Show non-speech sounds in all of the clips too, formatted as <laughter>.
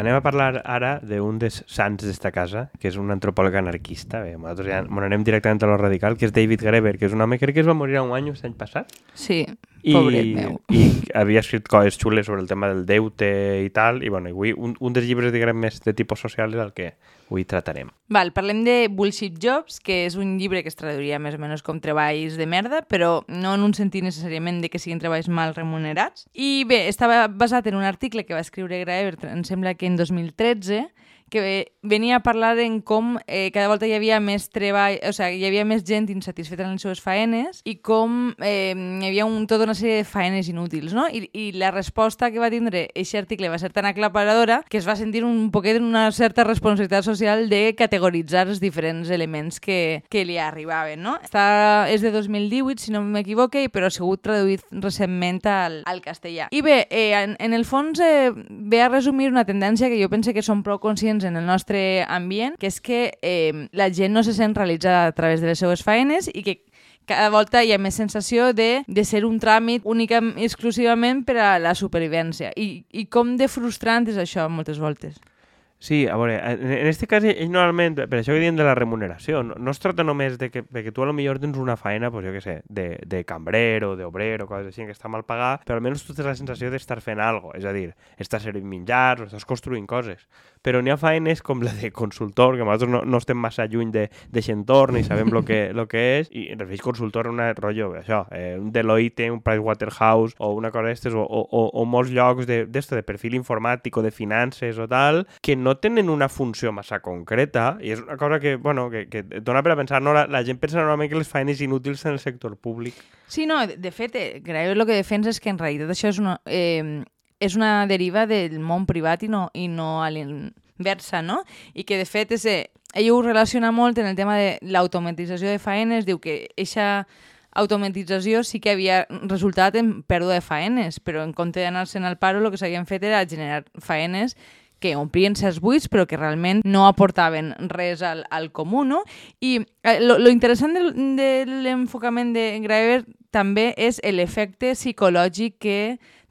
anem a parlar ara d'un dels sants d'esta casa, que és un antropòleg anarquista. Bé, nosaltres ja anem directament a lo radical, que és David Graeber, que és un home crec que es va morir un any l'any passat. Sí, I, pobret meu. I havia escrit coses xules sobre el tema del deute i tal, i bueno, i avui un, un dels llibres, diguem, més de tipus social és el que avui tratarem. Val, parlem de Bullshit Jobs, que és un llibre que es traduiria més o menys com treballs de merda, però no en un sentit necessàriament de que siguin treballs mal remunerats. I bé, estava basat en un article que va escriure Graeber, em sembla que en 2013, que venia a parlar en com eh, cada volta hi havia més treball, o sigui, hi havia més gent insatisfeta en les seves faenes i com eh, hi havia un, tota una sèrie de faenes inútils, no? I, I la resposta que va tindre aquest article va ser tan aclaparadora que es va sentir un poquet una certa responsabilitat social de categoritzar els diferents elements que, que li arribaven, no? Està, és de 2018, si no m'equivoque, però ha sigut traduït recentment al, al castellà. I bé, eh, en, en el fons eh, ve a resumir una tendència que jo penso que som prou conscients en el nostre ambient, que és que eh, la gent no se sent realitzada a través de les seues faenes i que cada volta hi ha més sensació de, de ser un tràmit únicament exclusivament per a la supervivència. I, I com de frustrant és això moltes voltes. Sí, a veure, en aquest cas, ell normalment, per això que diem de la remuneració, no, no es tracta només de que, de que tu a lo millor tens una feina, pues, jo què sé, de, de cambrer o d'obrer o coses així, que està mal pagar, però almenys tu tens la sensació d'estar fent alguna és a dir, estàs servint menjars o estàs construint coses. Però n'hi ha feines com la de consultor, que nosaltres no, no estem massa lluny d'aquest entorn i sabem el que, lo que és, i en refereix consultor una rotllo, això, eh, un Deloitte, un Pricewaterhouse o una cosa d'estes, o, o, o, o molts llocs de, de, de perfil informàtic o de finances o tal, que no tenen una funció massa concreta i és una cosa que, bueno, que, que et dona per a pensar, no? La, la gent pensa normalment que les feines inútils en el sector públic. Sí, no, de, fet, eh, Graeber el que defensa és que en realitat això és una, eh, és una deriva del món privat i no, i no a l'inversa, no? I que, de fet, és, eh, ell ho relaciona molt en el tema de l'automatització de faenes, diu que eixa automatització sí que havia resultat en pèrdua de faenes, però en compte d'anar-se'n al paro el que s'havien fet era generar faenes que omplien certs buits però que realment no aportaven res al, al comú, no? I eh, lo, lo interessant de, de l'enfocament de Graeber també és l'efecte psicològic que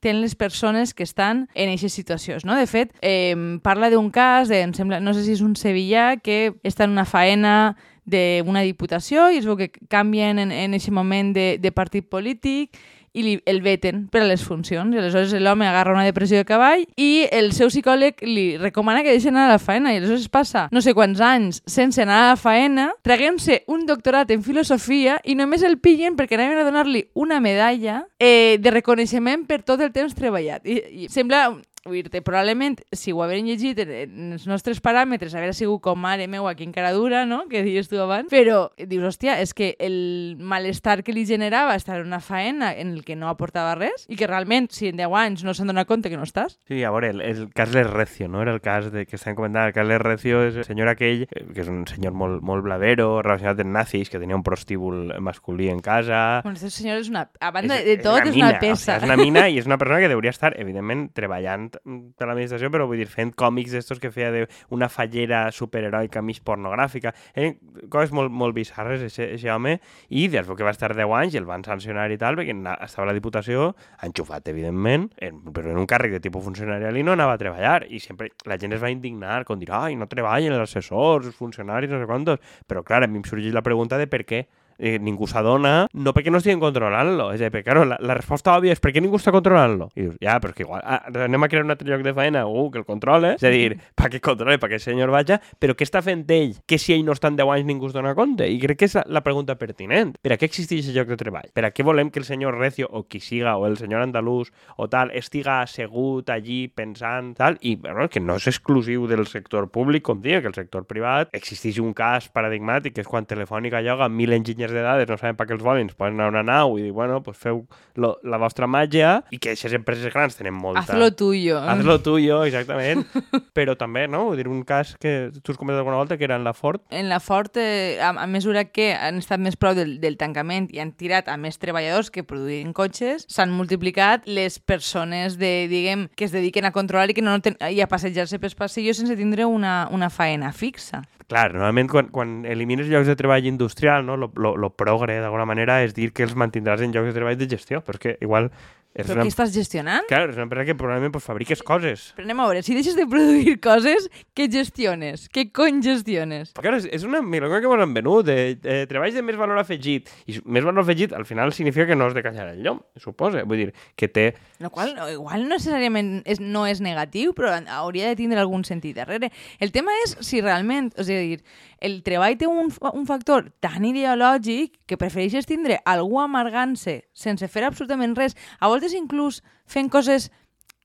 tenen les persones que estan en aquestes situacions. No? De fet, eh, parla d'un cas, de, em sembla, no sé si és un sevillà, que està en una faena d'una diputació i es veu que canvien en, en aquest moment de, de partit polític i li, el veten per a les funcions. I aleshores l'home agarra una depressió de cavall i el seu psicòleg li recomana que deixi anar a la faena. I aleshores passa no sé quants anys sense anar a la faena, traguem-se un doctorat en filosofia i només el pillen perquè anaven a donar-li una medalla eh, de reconeixement per tot el temps treballat. I, i sembla Vull dir probablement, si ho hagueren llegit en, els nostres paràmetres, haguera sigut com mare meu aquí encara dura, no?, que dius tu abans, però dius, hòstia, és que el malestar que li generava estar en una faena en el que no aportava res i que realment, si en 10 anys no s'han donat compte que no estàs... Sí, a veure, el, el cas Recio, no?, era el cas de, que estem comentant, el cas Recio és el senyor aquell, eh, que és un senyor molt, molt blavero, relacionat amb nazis, que tenia un prostíbul masculí en casa... Bueno, aquest senyor és una... A banda és, de tot, és una, és una peça. O sigui, és una mina i és una persona que hauria estar, evidentment, treballant per l'administració, però vull dir, fent còmics d'estos que feia d'una fallera superheroica mig pornogràfica. Eren coses molt, molt bizarres, aquest home, i des que va estar 10 anys i el van sancionar i tal, perquè estava a la Diputació, enxufat, evidentment, en, però en un càrrec de tipus funcionarial i no anava a treballar. I sempre la gent es va indignar, com dir, ai, no treballen els assessors, els funcionaris, no sé quantos. Però, clar, a mi em sorgeix la pregunta de per què eh, ningú s'adona, no perquè no estiguin controlant-lo, és a dir, perquè, claro, la, la resposta òbvia és perquè ningú està controlant-lo. I dius, ja, però és que igual, ah, anem a crear un altre lloc de feina, uh, que el controle, és a dir, <laughs> perquè controle, perquè el senyor vaja, però què està fent ell? Que si ell no està en 10 anys ningú es dona compte? I crec que és la, la pregunta pertinent. Per a què existeix aquest lloc de treball? Per a què volem que el senyor Recio, o qui siga, o el senyor andalús, o tal, estiga assegut allí pensant, tal, i bueno, que no és exclusiu del sector públic, com dia, que el sector privat existeix un cas paradigmàtic, que és quan Telefònica lloga mil enginyers de dades, no saben per què els volen, poden anar a una nau i dir, bueno, pues feu lo, la vostra màgia i que aquestes empreses grans tenen molta... Hazlo tuyo. Hazlo tuyo, exactament. <laughs> Però també, no? Vull dir, un cas que tu has comentat alguna volta, que era en la Ford. En la Ford, eh, a, a mesura que han estat més prou del, del tancament i han tirat a més treballadors que produïen cotxes, s'han multiplicat les persones de, diguem, que es dediquen a controlar i que no ten, i a passejar-se pels passillos sense tindre una, una faena fixa. Clar, normalment quan, quan elimines llocs de treball industrial, no? lo, lo, lo progre d'alguna manera és dir que els mantindràs en llocs de treball de gestió, però és que igual És Però una... què estàs gestionant? Clar, és una empresa que probablement pues, fabriques coses. Però anem a veure, si deixes de produir <laughs> coses, què gestiones? Què cony gestiones? Però, clar, és, és una milonga que mos han venut, de, de treballs de més valor afegit. I més valor afegit al final significa que no has de callar el llom, suposa. Vull dir, que té... Lo qual igual no necessàriament és, no és negatiu, però hauria de tindre algun sentit darrere. El tema és si realment, és a dir, el treball té un, un factor tan ideològic que prefereixes tindre algú amargant-se sense fer absolutament res, a voltes inclús fent coses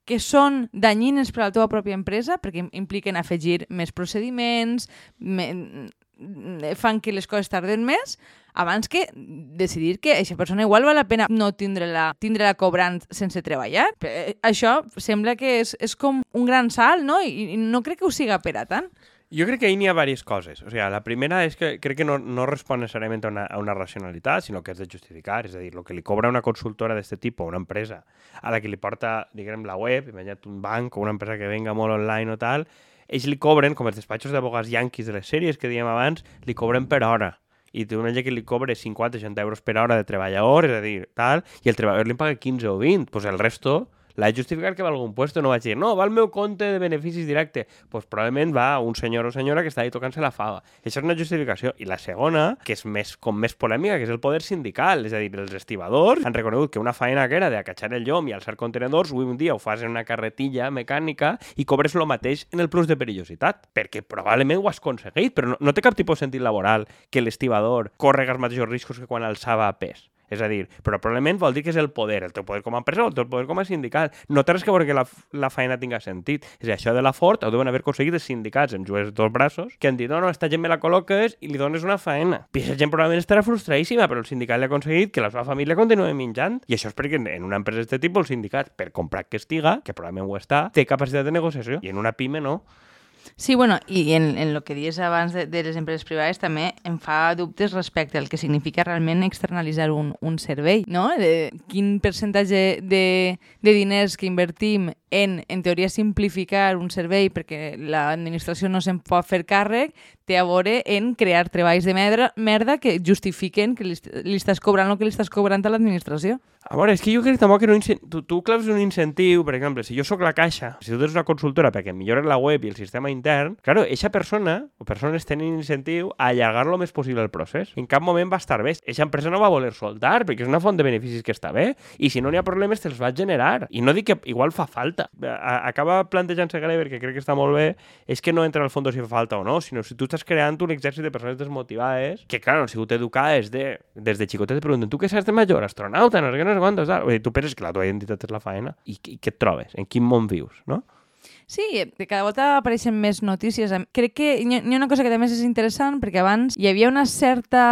que són danyines per a la teva pròpia empresa, perquè im- impliquen afegir més procediments, me, mm, fan que les coses tarden més, abans que decidir que aquesta persona igual val la pena no tindre-la tindre -la cobrant sense treballar. Eh, Això sembla que és, és com un gran salt, no? I, I no crec que ho siga per a tant. Jo crec que n'hi ha diverses coses. O sigui, la primera és que crec que no, no respon necessàriament a una, a una racionalitat, sinó que és de justificar. És a dir, el que li cobra una consultora d'aquest tipus, una empresa, a la que li porta, diguem, la web, imagina't un banc o una empresa que venga molt online o tal, ells li cobren, com els despatxos d'abogats yanquis de les sèries que dèiem abans, li cobren per hora. I té una gent que li cobre 50-60 euros per hora de treballador, és a dir, tal, i el treballador li paga 15 o 20. Pues el resto de justificar que va a algun puesto, no vaig dir, no, va al meu compte de beneficis directe. pues probablement va un senyor o senyora que està ahí tocant-se la fava. Això és una justificació. I la segona, que és més, com més polèmica, que és el poder sindical. És a dir, els estibadors han reconegut que una feina que era d'acatxar el llom i alçar contenedors, avui un dia ho fas en una carretilla mecànica i cobres lo mateix en el plus de perillositat. Perquè probablement ho has aconseguit, però no, no té cap tipus de sentit laboral que l'estibador córrega els mateixos riscos que quan alçava pes. És a dir, però probablement vol dir que és el poder, el teu poder com a empresa o el teu poder com a sindical. No té res que veure que la, la feina tinga sentit. És dir, això de la Ford ho deuen haver aconseguit els sindicats amb els dos braços que han dit, no, no, esta gent me la col·loques i li dones una feina. I aquesta gent probablement estarà frustradíssima, però el sindicat li ha aconseguit que la seva família continuï menjant. I això és perquè en una empresa d'aquest tipus el sindicat, per comprar que estiga, que probablement ho està, té capacitat de negociació. I en una pime no. Sí, bueno, i en, en lo que dies abans de, de les empreses privades també em fa dubtes respecte al que significa realment externalitzar un, un servei, no? De, quin percentatge de, de diners que invertim en, en teoria, simplificar un servei perquè l'administració no se'n pot fer càrrec, té a veure en crear treballs de merda, merda que justifiquen que li, li estàs cobrant el que li estàs cobrant a l'administració. A veure, és que jo crec tampoc que no tu, tu claves un incentiu, per exemple, si jo sóc la caixa, si tu tens una consultora perquè millores la web i el sistema intern, claro, eixa persona o persones tenen incentiu a allargar lo més possible el procés. En cap moment va estar bé. Eixa empresa no va voler soltar perquè és una font de beneficis que està bé i si no n'hi ha problemes te'ls va generar. I no dic que igual fa falta. A- Acaba plantejant-se Greber, que crec que està molt bé, és que no entra al fons si fa falta o no, sinó si tu estàs creant un exèrcit de persones desmotivades que, clar, han sigut educades de, des de xicotet, et pregunten, tu què saps de major? Astronauta, no sé què, no sé quantos, tal. Vull dir, tu penses que la teva identitat és la feina i, i què et trobes? En quin món vius, no? Sí, de cada volta apareixen més notícies. Crec que hi ha hi ha una cosa que també és interessant, perquè abans hi havia una certa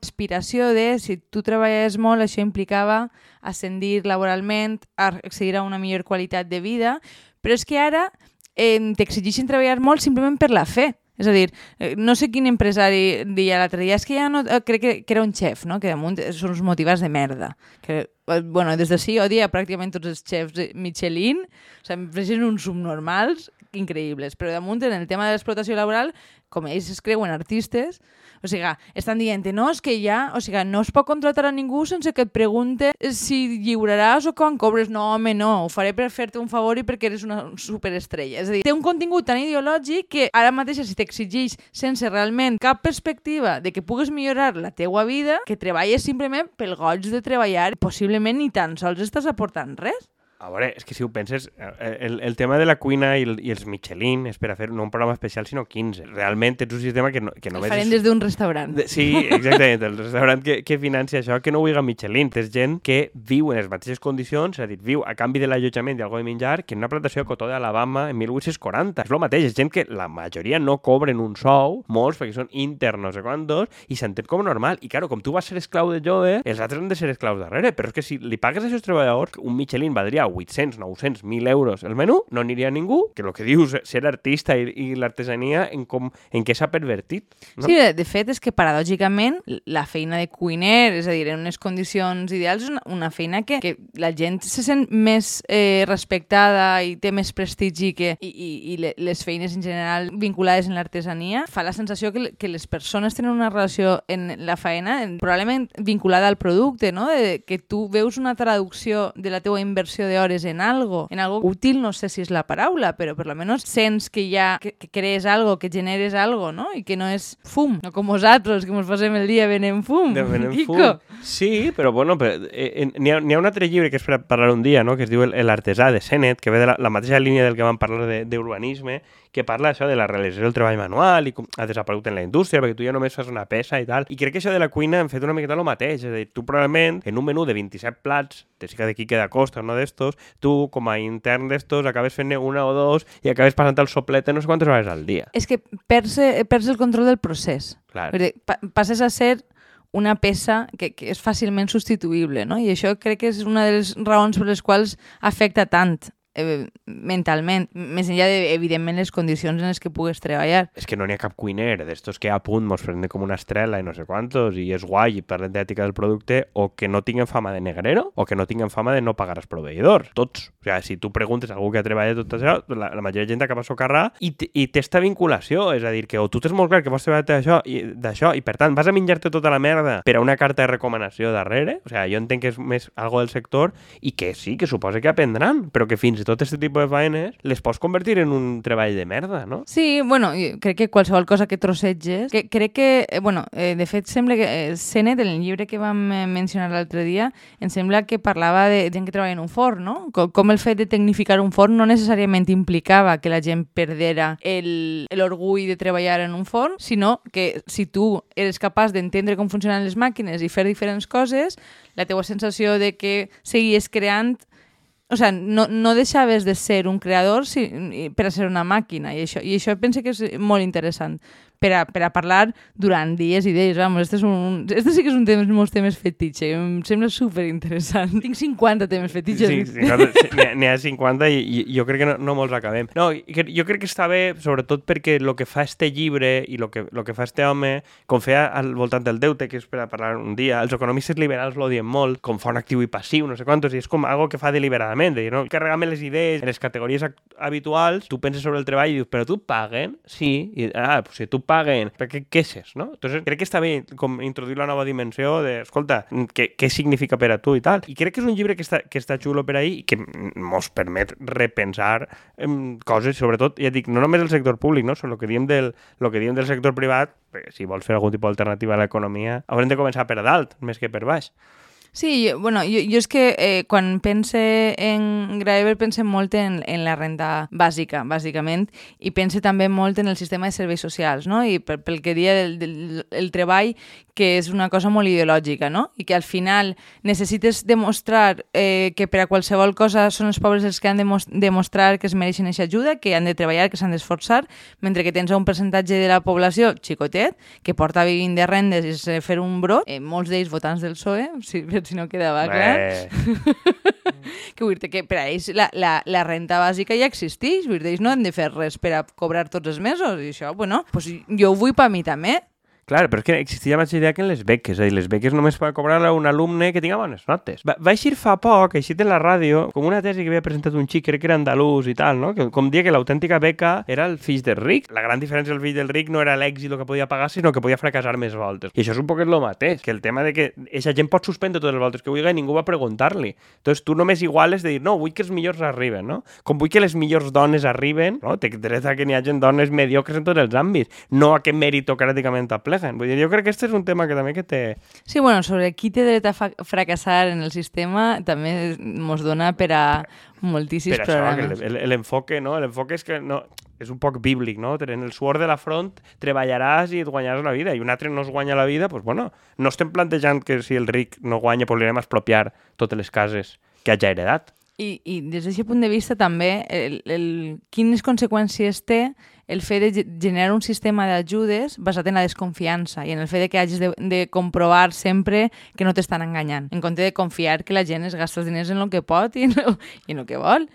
aspiració de, si tu treballaves molt, això implicava ascendir laboralment, accedir a una millor qualitat de vida, però és que ara eh, t'exigeixen treballar molt simplement per la fe. És a dir, eh, no sé quin empresari deia l'altre dia, és que ja no... eh, Crec que, que era un xef, no? Que damunt són uns motivats de merda. Que, eh, bueno, des de sí odia pràcticament tots els xefs Michelin, o sigui, em uns subnormals increïbles, però damunt en el tema de l'explotació laboral, com ells es creuen artistes, o sigui, estan dient, no, és que ja, o sigui, no es pot contratar a ningú sense que et pregunte si lliuraràs o quan cobres. No, home, no, ho faré per fer-te un favor i perquè eres una superestrella. És a dir, té un contingut tan ideològic que ara mateix si t'exigeix sense realment cap perspectiva de que pugues millorar la teua vida, que treballes simplement pel goig de treballar, possiblement ni tan sols estàs aportant res. A veure, és que si ho penses, eh, el, el tema de la cuina i, el, i els Michelin és per a fer no un programa especial, sinó 15. Realment tens un sistema que, no, que El només... farem és- des d'un restaurant. De- Sí, <laughs> exactament, el restaurant que, que financia això, que no vulga Michelin. És gent que viu en les mateixes condicions, és a dir, viu a canvi de l'allotjament i algo de menjar que en una plantació de cotó d'Alabama en 1840. És el mateix, és gent que la majoria no cobren un sou, molts perquè són interns, no sé quantos, i s'entén com normal. I, claro, com tu vas ser esclau de jove, els altres han de ser esclaus darrere. Però és que si li pagues a aquests treballadors, un Michelin valdria 800, 900, 1.000 euros el menú, no aniria ningú, que el que dius, ser artista i, i l'artesania, en, com, en què s'ha pervertit. No? Sí, de, de fet, és que paradògicament la feina de cuiner, és a dir, en unes condicions ideals, és una, una feina que, que la gent se sent més eh, respectada i té més prestigi que, i, i, i les feines en general vinculades en l'artesania, fa la sensació que, que les persones tenen una relació en la feina en, probablement vinculada al producte, no? De, que tu veus una traducció de la teua inversió d'hores en algo, en algo útil, no sé si és la paraula, però per lo menos sents que ja que, que crees algo, que generes algo, no? I que no és fum, no com nosaltres, que ens passem el dia venent fum. De venent fum. Sí, però bueno, però, eh, eh, n'hi ha, ha un altre llibre que és per parlar un dia, no? que es diu El- L'artesà de Sennett, que ve de la, la mateixa línia del que vam parlar de- d'urbanisme, que parla això de la realització del treball manual i com ha desaparegut en la indústria, perquè tu ja només fas una peça i tal. I crec que això de la cuina hem fet una miqueta el mateix. És a dir, tu probablement en un menú de 27 plats, te siga de Quique da Costa, uno d'estos, tu com a intern d'estos acabes fent una o dos i acabes passant el soplete no sé quantes hores al dia. És que perds, eh, perds el control del procés. Clar. Dir, pa passes a ser una peça que, que és fàcilment substituïble, no? I això crec que és una de les raons per les quals afecta tant eh, mentalment, més enllà de, evidentment, les condicions en les que pugues treballar. És que no n'hi ha cap cuiner d'estos que a punt mos prende com una estrella i no sé quantos i és guai i parlen d'ètica del producte o que no tinguen fama de negrero o que no tinguen fama de no pagar als proveïdors. Tots. O sigui, si tu preguntes a algú que ha treballat tot això, la, la majoria de gent acaba a socarrar i, i té esta vinculació. És a dir, que o tu tens molt clar que vols treballar d'això i, d'això i per tant vas a menjar-te tota la merda per a una carta de recomanació darrere. O sigui, jo entenc que és més algo del sector i que sí, que suposa que aprendran, però que fins i tot aquest tipus de feines les pots convertir en un treball de merda, no? Sí, bueno, crec que qualsevol cosa que trossetges... Que, crec que, eh, bueno, eh, de fet, sembla que eh, Sennett, en el llibre que vam eh, mencionar l'altre dia, em sembla que parlava de gent que treballa en un forn, no? Com, com el fet de tecnificar un forn no necessàriament implicava que la gent perdera l'orgull de treballar en un forn, sinó que si tu eres capaç d'entendre com funcionen les màquines i fer diferents coses, la teua sensació de que seguies creant o sea, no, no deixaves de ser un creador si, per a ser una màquina i això, i això penso que és molt interessant per a, per a parlar durant dies i dies. Vamos, este, és un, este sí que és un dels meus temes fetitxe, em sembla super interessant. Tinc 50 temes fetitxes. Sí, sí, n'hi ha- n'hi ha 50 i, i jo crec que no, no molts acabem. No, jo crec que està bé, sobretot perquè el que fa este llibre i el que, lo que fa este home, com feia al voltant del deute, que és per a parlar un dia, els economistes liberals l'odien molt, com font actiu i passiu, no sé quantos, i és com algo que fa deliberadament, de dir, no? carregar-me les idees en les categories habituals, tu penses sobre el treball i dius, però tu paguen? Sí, i, ah, pues si tu paguen, per què queixes, no? Entonces, crec que està bé com introduir la nova dimensió de, escolta, què, què significa per a tu i tal. I crec que és un llibre que està, que està xulo per ahí i que ens permet repensar em, coses, sobretot, ja dic, no només del sector públic, no? Sobre el que diem del, lo que diem del sector privat, perquè si vols fer algun tipus d'alternativa a l'economia, haurem de començar per dalt, més que per baix. Sí, bueno, jo, jo és que eh, quan pense en Graeber pense molt en, en la renda bàsica, bàsicament, i pense també molt en el sistema de serveis socials, no? I pel, pel que dia del, del el treball, que és una cosa molt ideològica, no? I que al final necessites demostrar eh, que per a qualsevol cosa són els pobres els que han de mos- demostrar que es mereixen aquesta ajuda, que han de treballar, que s'han d'esforçar, mentre que tens un percentatge de la població xicotet que porta vivint de rendes i fer un brot, eh, molts d'ells votants del PSOE, si, si no quedava clar, <laughs> que vull dir que per a ells la, la, la renta bàsica ja existeix, vull dir, ells no han de fer res per a cobrar tots els mesos, i això, bueno, pues jo ho vull per mi també. Clar, però és que existia mateixa idea que en les beques, és a dir, les beques només per cobrar a un alumne que tinga bones notes. Va, va eixir fa poc, eixit en la ràdio, com una tesi que havia presentat un xic, crec que era andalús i tal, no? Que, com dia que l'autèntica beca era el fill del ric. La gran diferència del fill del ric no era l'èxit que podia pagar, sinó que podia fracassar més voltes. I això és un poquet el mateix, que el tema de que aquesta gent pot suspendre totes les voltes que vulgui i ningú va preguntar-li. Entonces tu només iguales de dir, no, vull que els millors arriben, no? Com vull que les millors dones arriben, no? Té dret a que n'hi hagi dones mediocres en tots els àmbits, no a que meritocràticament apleguen. Vull dir, jo crec que aquest és un tema que també que té... Sí, bueno, sobre qui té dret a fracassar en el sistema també mos dona per a moltíssims per programes. l'enfoque, no? L'enfoque és que no, és un poc bíblic, no? En el suor de la front treballaràs i et guanyaràs la vida, i un altre no es guanya la vida, doncs, bueno, no estem plantejant que si el ric no guanya, pues li anem a expropiar totes les cases que hagi heredat. I, i des d'aquest punt de vista també, el, el, quines conseqüències té el fet de generar un sistema d'ajudes basat en la desconfiança i en el fet de que hagis de, de comprovar sempre que no t'estan enganyant, en compte de confiar que la gent es gasta els diners en el que pot i en el, i en el que vol.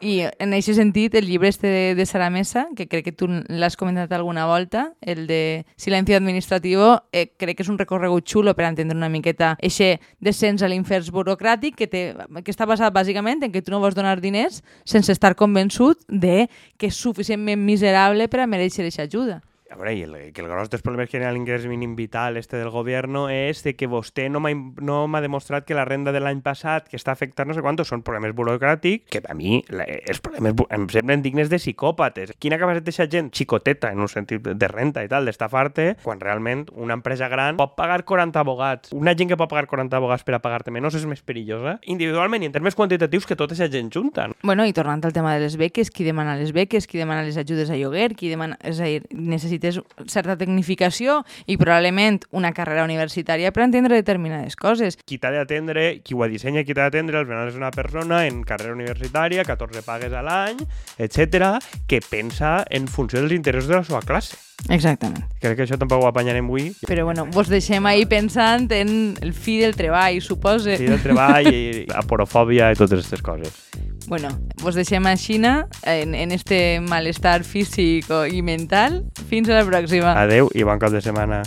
I en aquest sentit, el llibre este de, de Sara Mesa, que crec que tu l'has comentat alguna volta, el de Silenci Administrativo, eh, crec que és un recorregut xulo per entendre una miqueta eixe descens a l'infers burocràtic que, té, que està basat bàsicament en que tu no vols donar diners sense estar convençut de que és suficientment miserable per a mereixer aquesta ajuda. A veure, i el, que el gros dels problemes que hi ha l'ingrés mínim vital este del govern és de que vostè no m'ha no demostrat que la renda de l'any passat que està afectant no sé quantos són problemes burocràtics que a mi la, els problemes em semblen dignes de psicòpates. Quina capacitat d'aquesta gent xicoteta en un sentit de renta i tal, d'estafar-te, quan realment una empresa gran pot pagar 40 abogats. Una gent que pot pagar 40 abogats per a pagar-te menys és més perillosa individualment i en termes quantitatius que tota aquesta gent junta. Bueno, i tornant al tema de les beques, qui demana les beques, qui demana les ajudes a lloguer, qui demana... És a dir, necessita necessites certa tecnificació i probablement una carrera universitària per entendre determinades coses. Qui t'ha d'atendre, qui ho dissenya, qui t'ha d'atendre, al final és una persona en carrera universitària, 14 pagues a l'any, etc, que pensa en funció dels interessos de la seva classe. Exactament. Crec que això tampoc ho apanyarem avui. Però bueno, vos deixem ahir pensant en el fi del treball, supose. El fi del treball i la porofòbia i totes aquestes coses. Bueno, vos deixem a Xina en, en este malestar físic i mental. Fins a la pròxima. Adeu i bon cap de setmana.